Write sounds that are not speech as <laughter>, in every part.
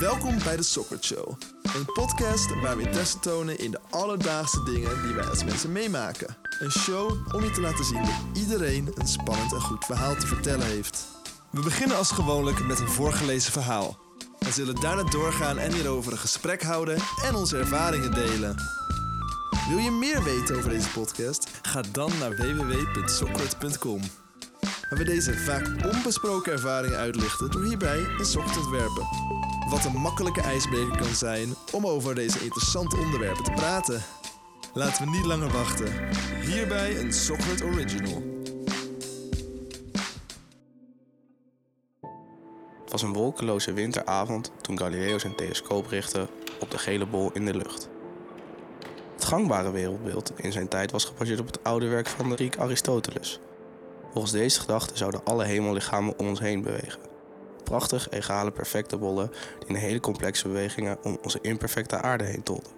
Welkom bij de Soccer Show. Een podcast waar we interesse tonen in de alledaagse dingen die wij als mensen meemaken. Een show om je te laten zien dat iedereen een spannend en goed verhaal te vertellen heeft. We beginnen als gewoonlijk met een voorgelezen verhaal. We zullen daarna doorgaan en hierover een gesprek houden en onze ervaringen delen. Wil je meer weten over deze podcast? Ga dan naar www.sockert.com. Waar we deze vaak onbesproken ervaringen uitlichten door hierbij een sok te ontwerpen. Wat een makkelijke ijsbreker kan zijn om over deze interessante onderwerpen te praten. Laten we niet langer wachten. Hierbij een Sockert Original. Het was een wolkeloze winteravond toen Galileo zijn telescoop richtte op de gele bol in de lucht. Het gangbare wereldbeeld in zijn tijd was gebaseerd op het oude werk van de Griek Aristoteles. Volgens deze gedachte zouden alle hemellichamen om ons heen bewegen. Prachtig, egale, perfecte bollen die in hele complexe bewegingen om onze imperfecte aarde heen tolden.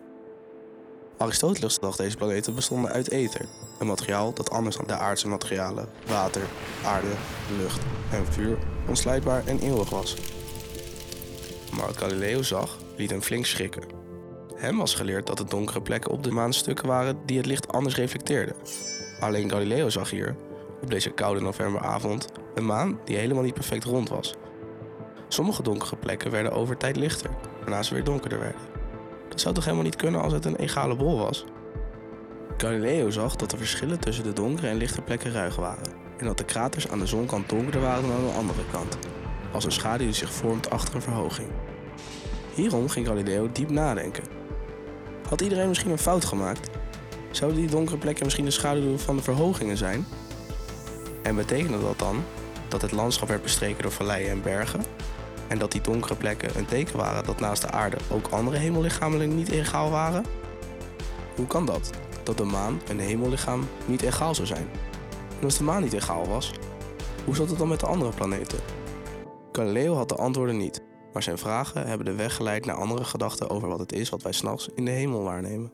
Aristoteles dacht deze planeten bestonden uit ether, een materiaal dat anders dan de aardse materialen, water, aarde, lucht en vuur, onslijtbaar en eeuwig was. Maar wat Galileo zag, liet hem flink schrikken. Hem was geleerd dat er donkere plekken op de maan stukken waren die het licht anders reflecteerden. Alleen Galileo zag hier, op deze koude novemberavond, een maan die helemaal niet perfect rond was. Sommige donkere plekken werden over tijd lichter, waarna ze weer donkerder werden. Dat zou toch helemaal niet kunnen als het een egale bol was? Galileo zag dat de verschillen tussen de donkere en lichte plekken ruig waren. En dat de kraters aan de zonkant donkerder waren dan aan de andere kant. Als een schaduw die zich vormt achter een verhoging. Hierom ging Galileo diep nadenken. Had iedereen misschien een fout gemaakt? Zouden die donkere plekken misschien de schaduwen van de verhogingen zijn? En betekende dat dan dat het landschap werd bestreken door valleien en bergen? En dat die donkere plekken een teken waren dat naast de aarde ook andere hemellichamen niet egaal waren? Hoe kan dat? Dat de maan een hemellichaam niet egaal zou zijn? En als de maan niet egaal was, hoe zat het dan met de andere planeten? Galileo had de antwoorden niet, maar zijn vragen hebben de weg geleid naar andere gedachten over wat het is wat wij s'nachts in de hemel waarnemen.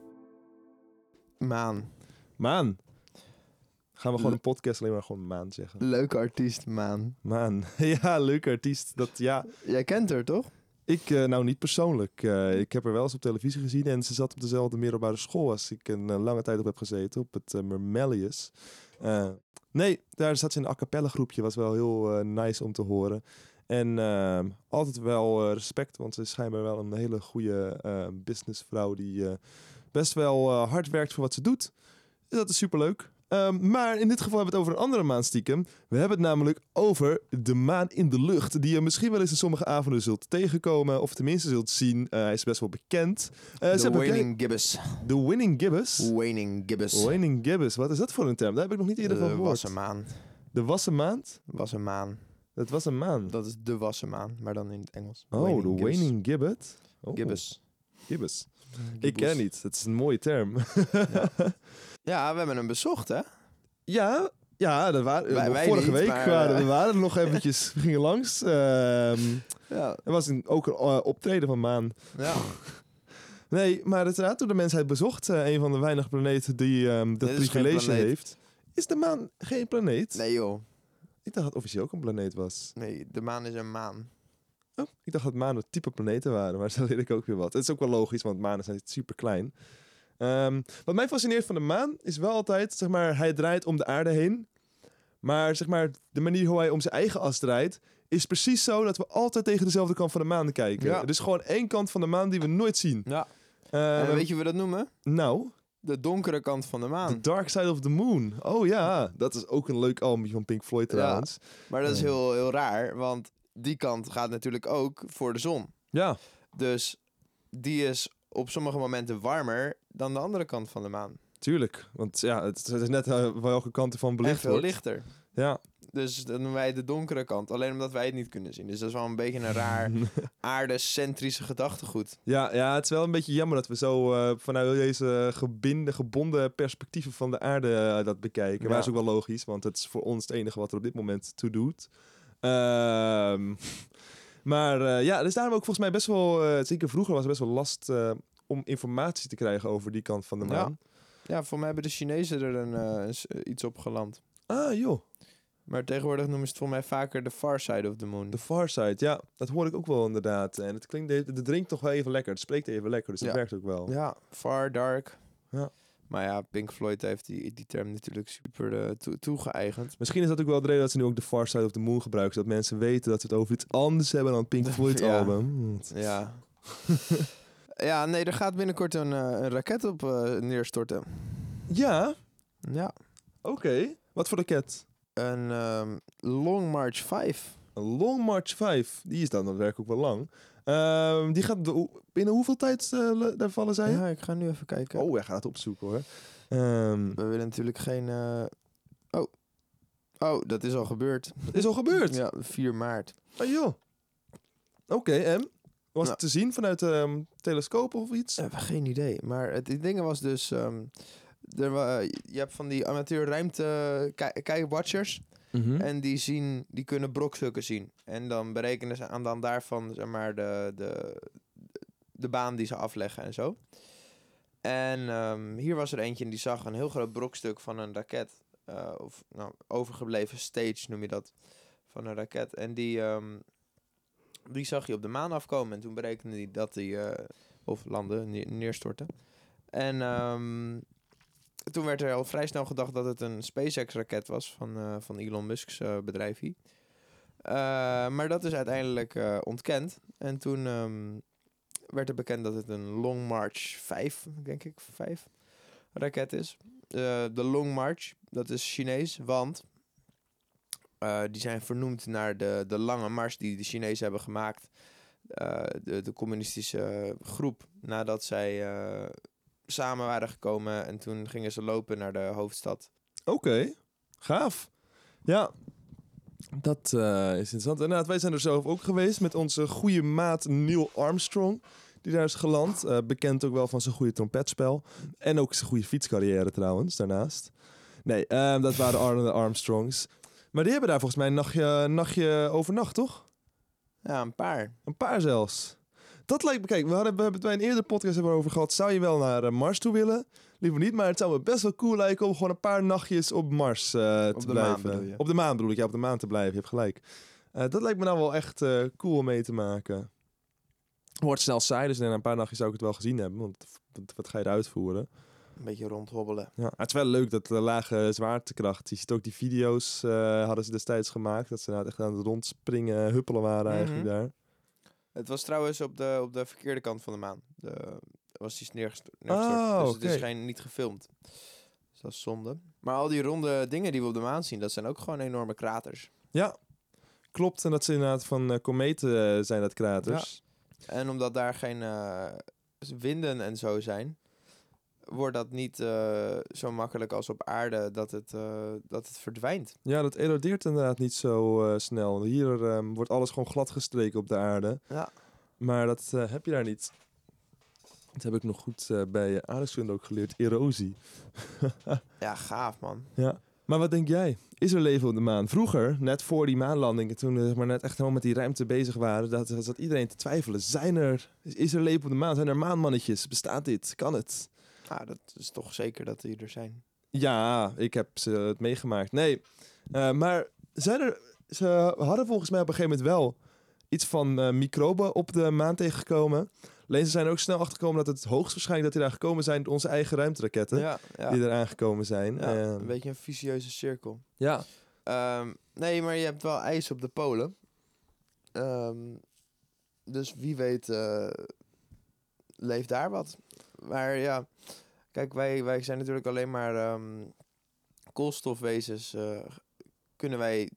Maan. Maan. Gaan we gewoon een podcast alleen maar gewoon Maan zeggen. Leuke artiest, Maan. Maan. <laughs> Ja, leuke artiest. Dat, ja, Jij kent haar, toch? Ik, eh, nou niet persoonlijk. Eh, ik heb haar wel eens op televisie gezien en ze zat op dezelfde middelbare school als ik een eh, lange tijd op heb gezeten, op het Mermelius. Nee, daar zat ze in een a cappella groepje, was wel heel nice om te horen. En ehm, altijd wel respect, want ze is schijnbaar wel een hele goede businessvrouw die best wel hard werkt voor wat ze doet. Dus dat is superleuk. Um, maar in dit geval hebben we het over een andere maan stiekem. We hebben het namelijk over de maan in de lucht. Die je misschien wel eens in sommige avonden zult tegenkomen. Of tenminste zult zien. Uh, hij is best wel bekend. Uh, de Waning Gibbous. De Winning Gibbous? Waning Gibbous. Waning Gibbous. Wat is dat voor een term? Daar heb ik nog niet eerder van gehoord. De wassenmaan. De wassenmaand? Wassenmaan. Dat was een maan? Dat is de wassenmaan, maar dan in het Engels. Oh, de Waning Gibbet? Oh. Gibbous. Gibbous. Ik ken niet. Het is een mooie term. ja. <laughs> ja, we hebben hem bezocht, hè? Ja, ja, dat waren, wij, wij vorige niet, week maar, waren we waren er nog <laughs> eventjes. We gingen langs. Uh, ja. Er was een, ook een uh, optreden van Maan. Ja. <laughs> nee, maar uiteraard door de mensheid bezocht. Uh, een van de weinige planeten die um, dat privilege heeft. Is de maan geen planeet? Nee joh. Ik dacht dat het officieel ook een planeet was. Nee, de maan is een maan. Oh, ik dacht dat manen type planeten waren, maar <laughs> zo leer ik ook weer wat. Het is ook wel logisch, want manen zijn super klein. Um, wat mij fascineert van de maan is wel altijd, zeg maar, hij draait om de aarde heen. Maar zeg maar, de manier hoe hij om zijn eigen as draait, is precies zo dat we altijd tegen dezelfde kant van de maan kijken. Ja. Er is gewoon één kant van de maan die we nooit zien. Ja. Um, en weet je hoe we dat noemen? Nou? De donkere kant van de maan. The Dark Side of the Moon. Oh ja, dat is ook een leuk album van Pink Floyd trouwens. Ja, maar dat is heel, heel raar, want die kant gaat natuurlijk ook voor de zon. Ja. Dus die is op sommige momenten warmer dan de andere kant van de maan. Tuurlijk, want ja, het, het is net uh, welke kant ervan belicht en veel wordt. lichter. Ja. Dus dan noemen wij de donkere kant, alleen omdat wij het niet kunnen zien. Dus dat is wel een beetje een raar <laughs> aardecentrische gedachtegoed. Ja, ja, het is wel een beetje jammer dat we zo uh, vanuit deze gebinde, gebonden perspectieven van de aarde uh, dat bekijken. Ja. Maar dat is ook wel logisch, want het is voor ons het enige wat er op dit moment toe doet. Um, <laughs> maar uh, ja, dus daarom ook volgens mij best wel, uh, zeker vroeger was het best wel last uh, om informatie te krijgen over die kant van de maan. Ja, ja voor mij hebben de Chinezen er een, iets op geland. Ah joh. Maar tegenwoordig noemen ze het volgens mij vaker de far side of the moon. The Far Side, ja, dat hoor ik ook wel inderdaad. En het klinkt, het, het drinkt toch wel even lekker. Het spreekt even lekker, dus dat Ja. werkt ook wel. Ja, far, dark. Ja. Maar ja, Pink Floyd heeft die, die term natuurlijk super toe- toegeëigend. Misschien is dat ook wel de reden dat ze nu ook The Far Side of the Moon gebruiken. Zodat mensen weten dat ze het over iets anders hebben dan het Pink <laughs> Floyd Ja. album. Hmm. Ja. <laughs> ja, nee, er gaat binnenkort een, eh, een raket op eh, neerstorten. Ja, Ja. oké. Wat voor raket? Een ehm, Long March 5. Een Long March 5. Die is dan werk ook wel lang. Ehm, die gaat binnen hoeveel tijd le- daar vallen zij? Ja, ik ga nu even kijken. Oh, hij gaat het opzoeken hoor. Ehm, We willen natuurlijk geen... eh, Oh. Oh, dat is al gebeurd. is al gebeurd. Ja, 4 maart. Oh joh. Oké, en? Was Nou. het te zien vanuit ehm telescoop of iets? Heb geen idee. Maar het ding was dus... er, je hebt van die amateur ruimte ki- kijkwatchers. Mhm. En die, zien, die kunnen brokstukken zien. En dan berekenen ze aan dan daarvan zeg maar, de, de, de baan die ze afleggen en zo. En ehm, hier was er eentje en die zag een heel groot brokstuk van een raket. eh, of nou, overgebleven stage noem je dat. Van een raket. En die, ehm, die zag je op de maan afkomen. En toen berekende hij dat die... eh, of landen, neer- neerstorten. En ehm, toen werd er al vrij snel gedacht dat het een SpaceX-raket was van, eh, van Elon Musk's eh, bedrijfje. Eh, maar dat is uiteindelijk ontkend. En toen ehm, werd er bekend dat het een Long March 5, denk ik, 5 raket is. De Long March, dat is Chinees, want die zijn vernoemd naar de, de lange mars die de Chinezen hebben gemaakt. De, de communistische groep, nadat zij samen waren gekomen en toen gingen ze lopen naar de hoofdstad. Oké, gaaf. Ja, dat eh, is interessant. Inderdaad, wij zijn er zelf ook geweest met onze goede maat Neil Armstrong. Die daar is geland. Eh, bekend ook wel van zijn goede trompetspel. En ook zijn goede fietscarrière trouwens, daarnaast. Nee, ehm, dat waren de Arnold Armstrongs. Maar die hebben daar volgens mij een nachtje, nachtje overnacht, toch? Ja, een paar. Een paar zelfs. Dat lijkt me, kijk, we, hadden, we hebben het bij een eerdere podcast hebben over gehad. Zou je wel naar eh, Mars toe willen? Liever niet, maar het zou me best wel cool lijken om gewoon een paar nachtjes op Mars eh, te blijven. Op de maan bedoel ik, ja, op de maan te blijven. Je hebt gelijk. Eh, dat lijkt me nou wel echt cool om mee te maken. Wordt snel saai, dus na een paar nachtjes zou ik het wel gezien hebben. Want wat, ga je eruit voeren? Een beetje rondhobbelen. Ja, het is wel leuk dat de lage zwaartekracht. Je ziet ook die video's, hadden ze destijds gemaakt. Dat ze nou echt aan het rondspringen, huppelen waren eigenlijk Mhm. daar. Het was trouwens op de, op de verkeerde kant van de maan. De, was die neergestort. neergestort. Oh, dus het is geen, niet gefilmd. Dus dat is zonde. Maar al die ronde dingen die we op de maan zien, dat zijn ook gewoon enorme kraters. Ja, klopt. En dat ze inderdaad van eh, kometen eh, zijn dat kraters. En omdat daar geen eh, winden en zo zijn, wordt dat niet eh, zo makkelijk als op aarde dat het, eh, dat het verdwijnt. Ja, dat erodeert inderdaad niet zo eh, snel. Hier ehm, wordt alles gewoon glad gestreken op de aarde. Ja. Maar dat heb je daar niet. Dat heb ik nog goed bij aardrijkskunde ook geleerd. Erosie. <laughs> Ja, gaaf man. Ja. Maar wat denk jij? Is er leven op de maan? Vroeger, net voor die maanlandingen, toen we maar net echt helemaal met die ruimte bezig waren, dat, dat zat iedereen te twijfelen. Zijn er, is er leven op de maan? Zijn er maanmannetjes? Bestaat dit? Kan het? Ja, dat is toch zeker dat die er zijn. Ja, ik heb ze het meegemaakt. Nee, eh, maar zijn er, ze hadden volgens mij op een gegeven moment wel iets van eh, microben op de maan tegengekomen. Alleen ze zijn er ook snel achtergekomen dat het hoogstwaarschijnlijk dat die daar gekomen zijn door onze eigen ruimteraketten. Ja, ja. Die er aangekomen zijn. Ja, een beetje een vicieuze cirkel. ja. Ehm, nee, maar je hebt wel ijs op de polen. Ehm, dus wie weet eh, leeft daar wat. Maar ja, kijk, wij, wij zijn natuurlijk alleen maar ehm, koolstofwezens eh, kunnen wij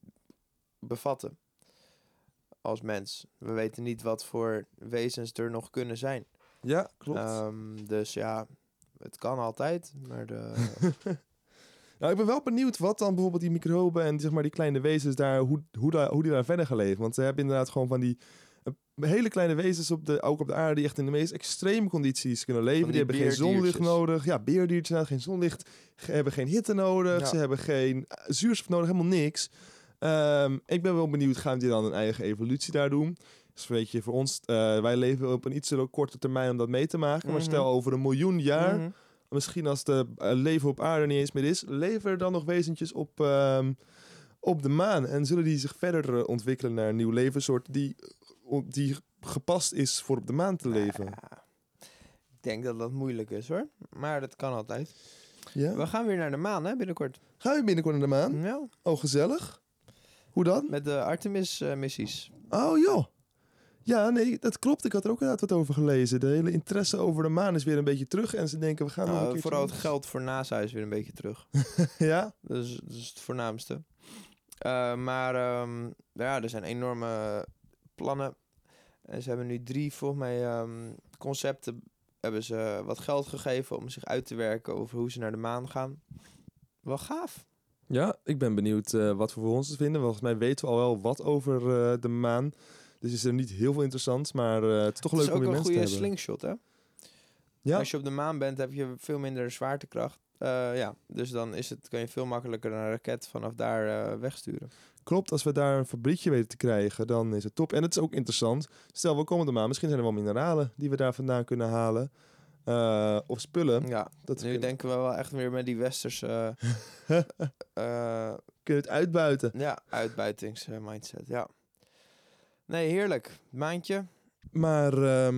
bevatten als mens. We weten niet wat voor wezens er nog kunnen zijn. ja, klopt. Ehm, dus ja, het kan altijd, maar de, <laughs> Nou, ik ben wel benieuwd wat dan bijvoorbeeld die microben en zeg maar die kleine wezens daar, hoe, hoe, daar, hoe die daar verder gaan leven. Want ze hebben inderdaad gewoon van die hele kleine wezens op de, ook op de aarde die echt in de meest extreme condities kunnen leven. Die, die hebben geen zonlicht nodig. Ja, beerdiertjes, inderdaad, geen zonlicht. Hebben geen hitte nodig. Ja. Ze hebben geen eh, zuurstof nodig, helemaal niks. Ehm, ik ben wel benieuwd, gaan die dan een eigen evolutie daar doen? Dus weet je, voor ons, eh, wij leven op een iets te korte termijn om dat mee te maken. Maar Mhm. stel over een miljoen jaar Mhm. misschien als de eh, leven op aarde niet eens meer is, leven er dan nog wezentjes op, ehm, op de maan? En zullen die zich verder ontwikkelen naar een nieuw levenssoort die, die gepast is voor op de maan te leven? Ja, ik denk dat dat moeilijk is hoor. Maar dat kan altijd. Ja? We gaan weer naar de maan hè, binnenkort. Gaan we binnenkort naar de maan? Ja, Oh, gezellig. Hoe dan? met de Artemis-missies. Oh, joh. Ja, nee, dat klopt. Ik had er ook inderdaad wat over gelezen. De hele interesse over de maan is weer een beetje terug. En ze denken, we gaan een Nou, vooral het geld voor NASA is weer een beetje terug. <laughs> Ja? Dat is, dat is het voornaamste. Eh, maar ehm, ja, er zijn enorme plannen. En ze hebben nu drie, volgens mij, ehm, concepten. Hebben ze wat geld gegeven om zich uit te werken over hoe ze naar de maan gaan. Wel gaaf. Ja, ik ben benieuwd eh, wat we voor ons te vinden. Volgens mij weten we al wel wat over eh, de maan. Dus is er niet heel veel interessant, maar eh, het is toch Het leuk is om ook een mensen te goede hebben. slingshot, hè? Ja. Als je op de maan bent, heb je veel minder zwaartekracht. Eh, ja, dus dan is het, kan je veel makkelijker een raket vanaf daar eh, wegsturen. Klopt, als we daar een fabriekje weten te krijgen, dan is het top. En het is ook interessant. Stel, we komen de maan. Misschien zijn er wel mineralen die we daar vandaan kunnen halen. Eh, of spullen. Ja, Dat nu kunnen, denken we wel echt weer met die westerse eh, <laughs> kunnen het uitbuiten. ja, uitbuitingsmindset. Ja. Nee, heerlijk. Maandje. Maar ehm,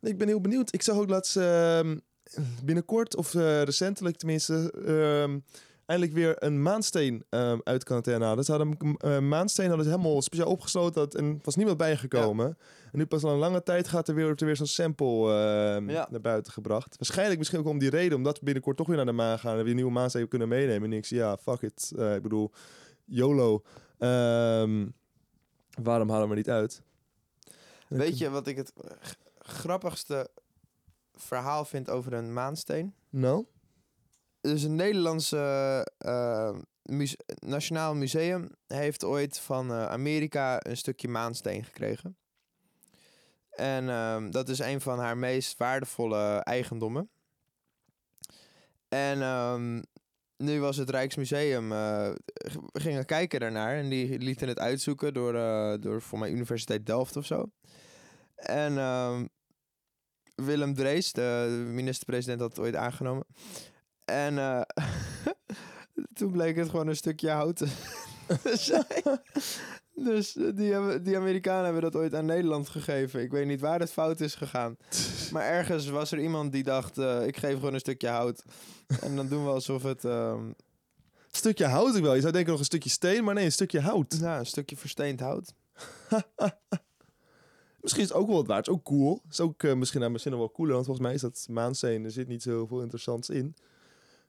nee, ik ben heel benieuwd. Ik zag ook laatst ehm, binnenkort, of eh, recentelijk tenminste, ehm, eindelijk weer een maansteen ehm, uit quarantaine halen. Ze hadden een eh, maansteen hadden ze helemaal speciaal opgesloten had, en was niemand bijgekomen. En nu pas al een lange tijd gaat er weer, er weer zo'n sample ehm, Ja. naar buiten gebracht. Waarschijnlijk misschien ook om die reden, omdat we binnenkort toch weer naar de maan gaan en weer een nieuwe maansteen kunnen meenemen. En ik zie, ja, fuck it. Eh, ik bedoel, YOLO. Waarom halen we niet uit? Weet je wat ik het grappigste verhaal vind over een maansteen? Nou? Dus een Nederlandse eh, muse- Nationaal Museum heeft ooit van eh, Amerika een stukje maansteen gekregen. En ehm, dat is een van haar meest waardevolle eigendommen. En ehm, nu was het Rijksmuseum, we gingen kijken daarnaar en die lieten het uitzoeken door, door voor mij Universiteit Delft of zo. En ehm, Willem Drees, de minister-president, had het ooit aangenomen. En eh, <laughs> toen bleek het gewoon een stukje hout te <laughs> zijn. Dus eh, die, hebben, die Amerikanen hebben dat ooit aan Nederland gegeven. Ik weet niet waar het fout is gegaan. <laughs> Maar ergens was er iemand die dacht, eh, ik geef gewoon een stukje hout. En dan doen we alsof het ehm, stukje hout ik wel. Je zou denken nog een stukje steen, maar nee, een stukje hout. nou, een stukje versteend hout. Misschien is het ook wel wat waard. Is ook cool. Is ook eh, misschien, nou, misschien nog wel cooler, want volgens mij is dat maansteen. Er zit niet zoveel interessants in.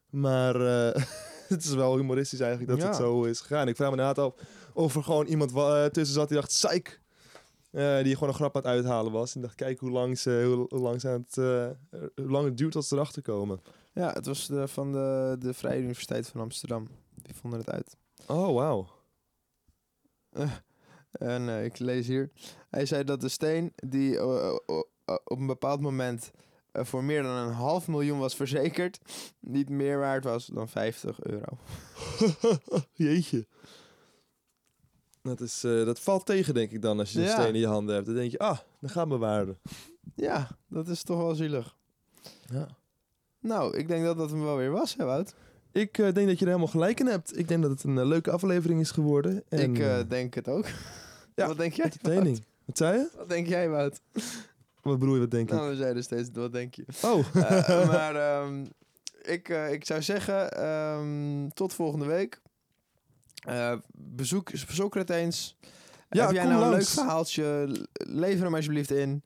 Maar eh, <laughs> het is wel humoristisch eigenlijk dat Ja. het zo is gegaan. Ik vraag me inderdaad af of er gewoon iemand eh, tussen zat die dacht, psych. Die gewoon een grap aan het uithalen was. En dacht, kijk hoe lang, ze, hoe, hoe lang, ze aan het, hoe lang het duurt tot ze erachter komen. Ja, het was de, van de, de Vrije Universiteit van Amsterdam. Die vonden het uit. Oh, wauw. En eh, ik lees hier. Hij zei dat de steen die eh, eh, op een bepaald moment voor meer dan een half miljoen was verzekerd, niet meer waard was dan 50 euro. <laughs> Jeetje. Dat, is, dat valt tegen, denk ik dan, als je een Ja. steen in je handen hebt. Dan denk je, ah, dan gaat mijn waarde. Ja, dat is toch wel zielig. Ja. Nou, ik denk dat dat hem wel weer was, hè Wout? Ik eh, denk dat je er helemaal gelijk in hebt. Ik denk dat het een eh, leuke aflevering is geworden. En, ik eh, denk het ook. ja, wat denk jij? training. Wat zei je? Wat denk jij, Wout? Wat bedoel je, wat denk ik? Nou, we zeiden steeds, wat denk je? Oh, maar ehm, ik, ik zou zeggen, ehm, tot volgende week. Bezoek, eens. Ja, Heb jij nou een leuk verhaaltje? Lever hem alsjeblieft in.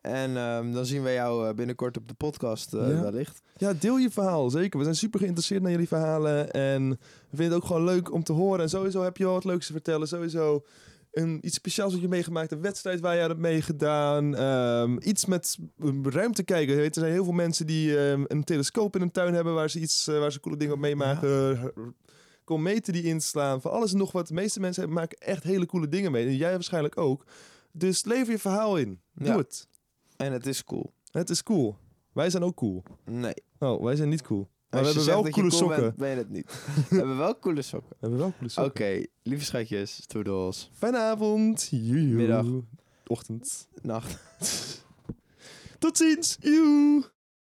En ehm, dan zien we jou eh, binnenkort op de podcast eh, Ja. wellicht. ja, deel je verhaal, zeker. We zijn super geïnteresseerd naar jullie verhalen. En we vinden het ook gewoon leuk om te horen. En sowieso heb je wel wat leuks te vertellen. Sowieso een, iets speciaals wat je meegemaakt. Een wedstrijd waar je aan hebt meegedaan. Ehm, iets met ruimte kijken. Je weet, Er zijn heel veel mensen die ehm, een telescoop in hun tuin hebben... waar ze, iets, eh, waar ze coole dingen op meemaken. Kometen die inslaan. Van alles en nog wat. De meeste mensen maken echt hele coole dingen mee. En jij waarschijnlijk ook. Dus lever je verhaal in. Doe Ja. het. En het is cool. Het is cool. Wij zijn ook cool. Nee. Oh, wij zijn niet cool. Maar Als we hebben wel coole cool sokken. Bent, ben je het niet. we hebben wel coole sokken. We hebben wel coole sokken. Oké, lieve schatjes, toedels. Fijne avond. Middag. Ochtend. Nacht. <laughs> Tot ziens. Joe.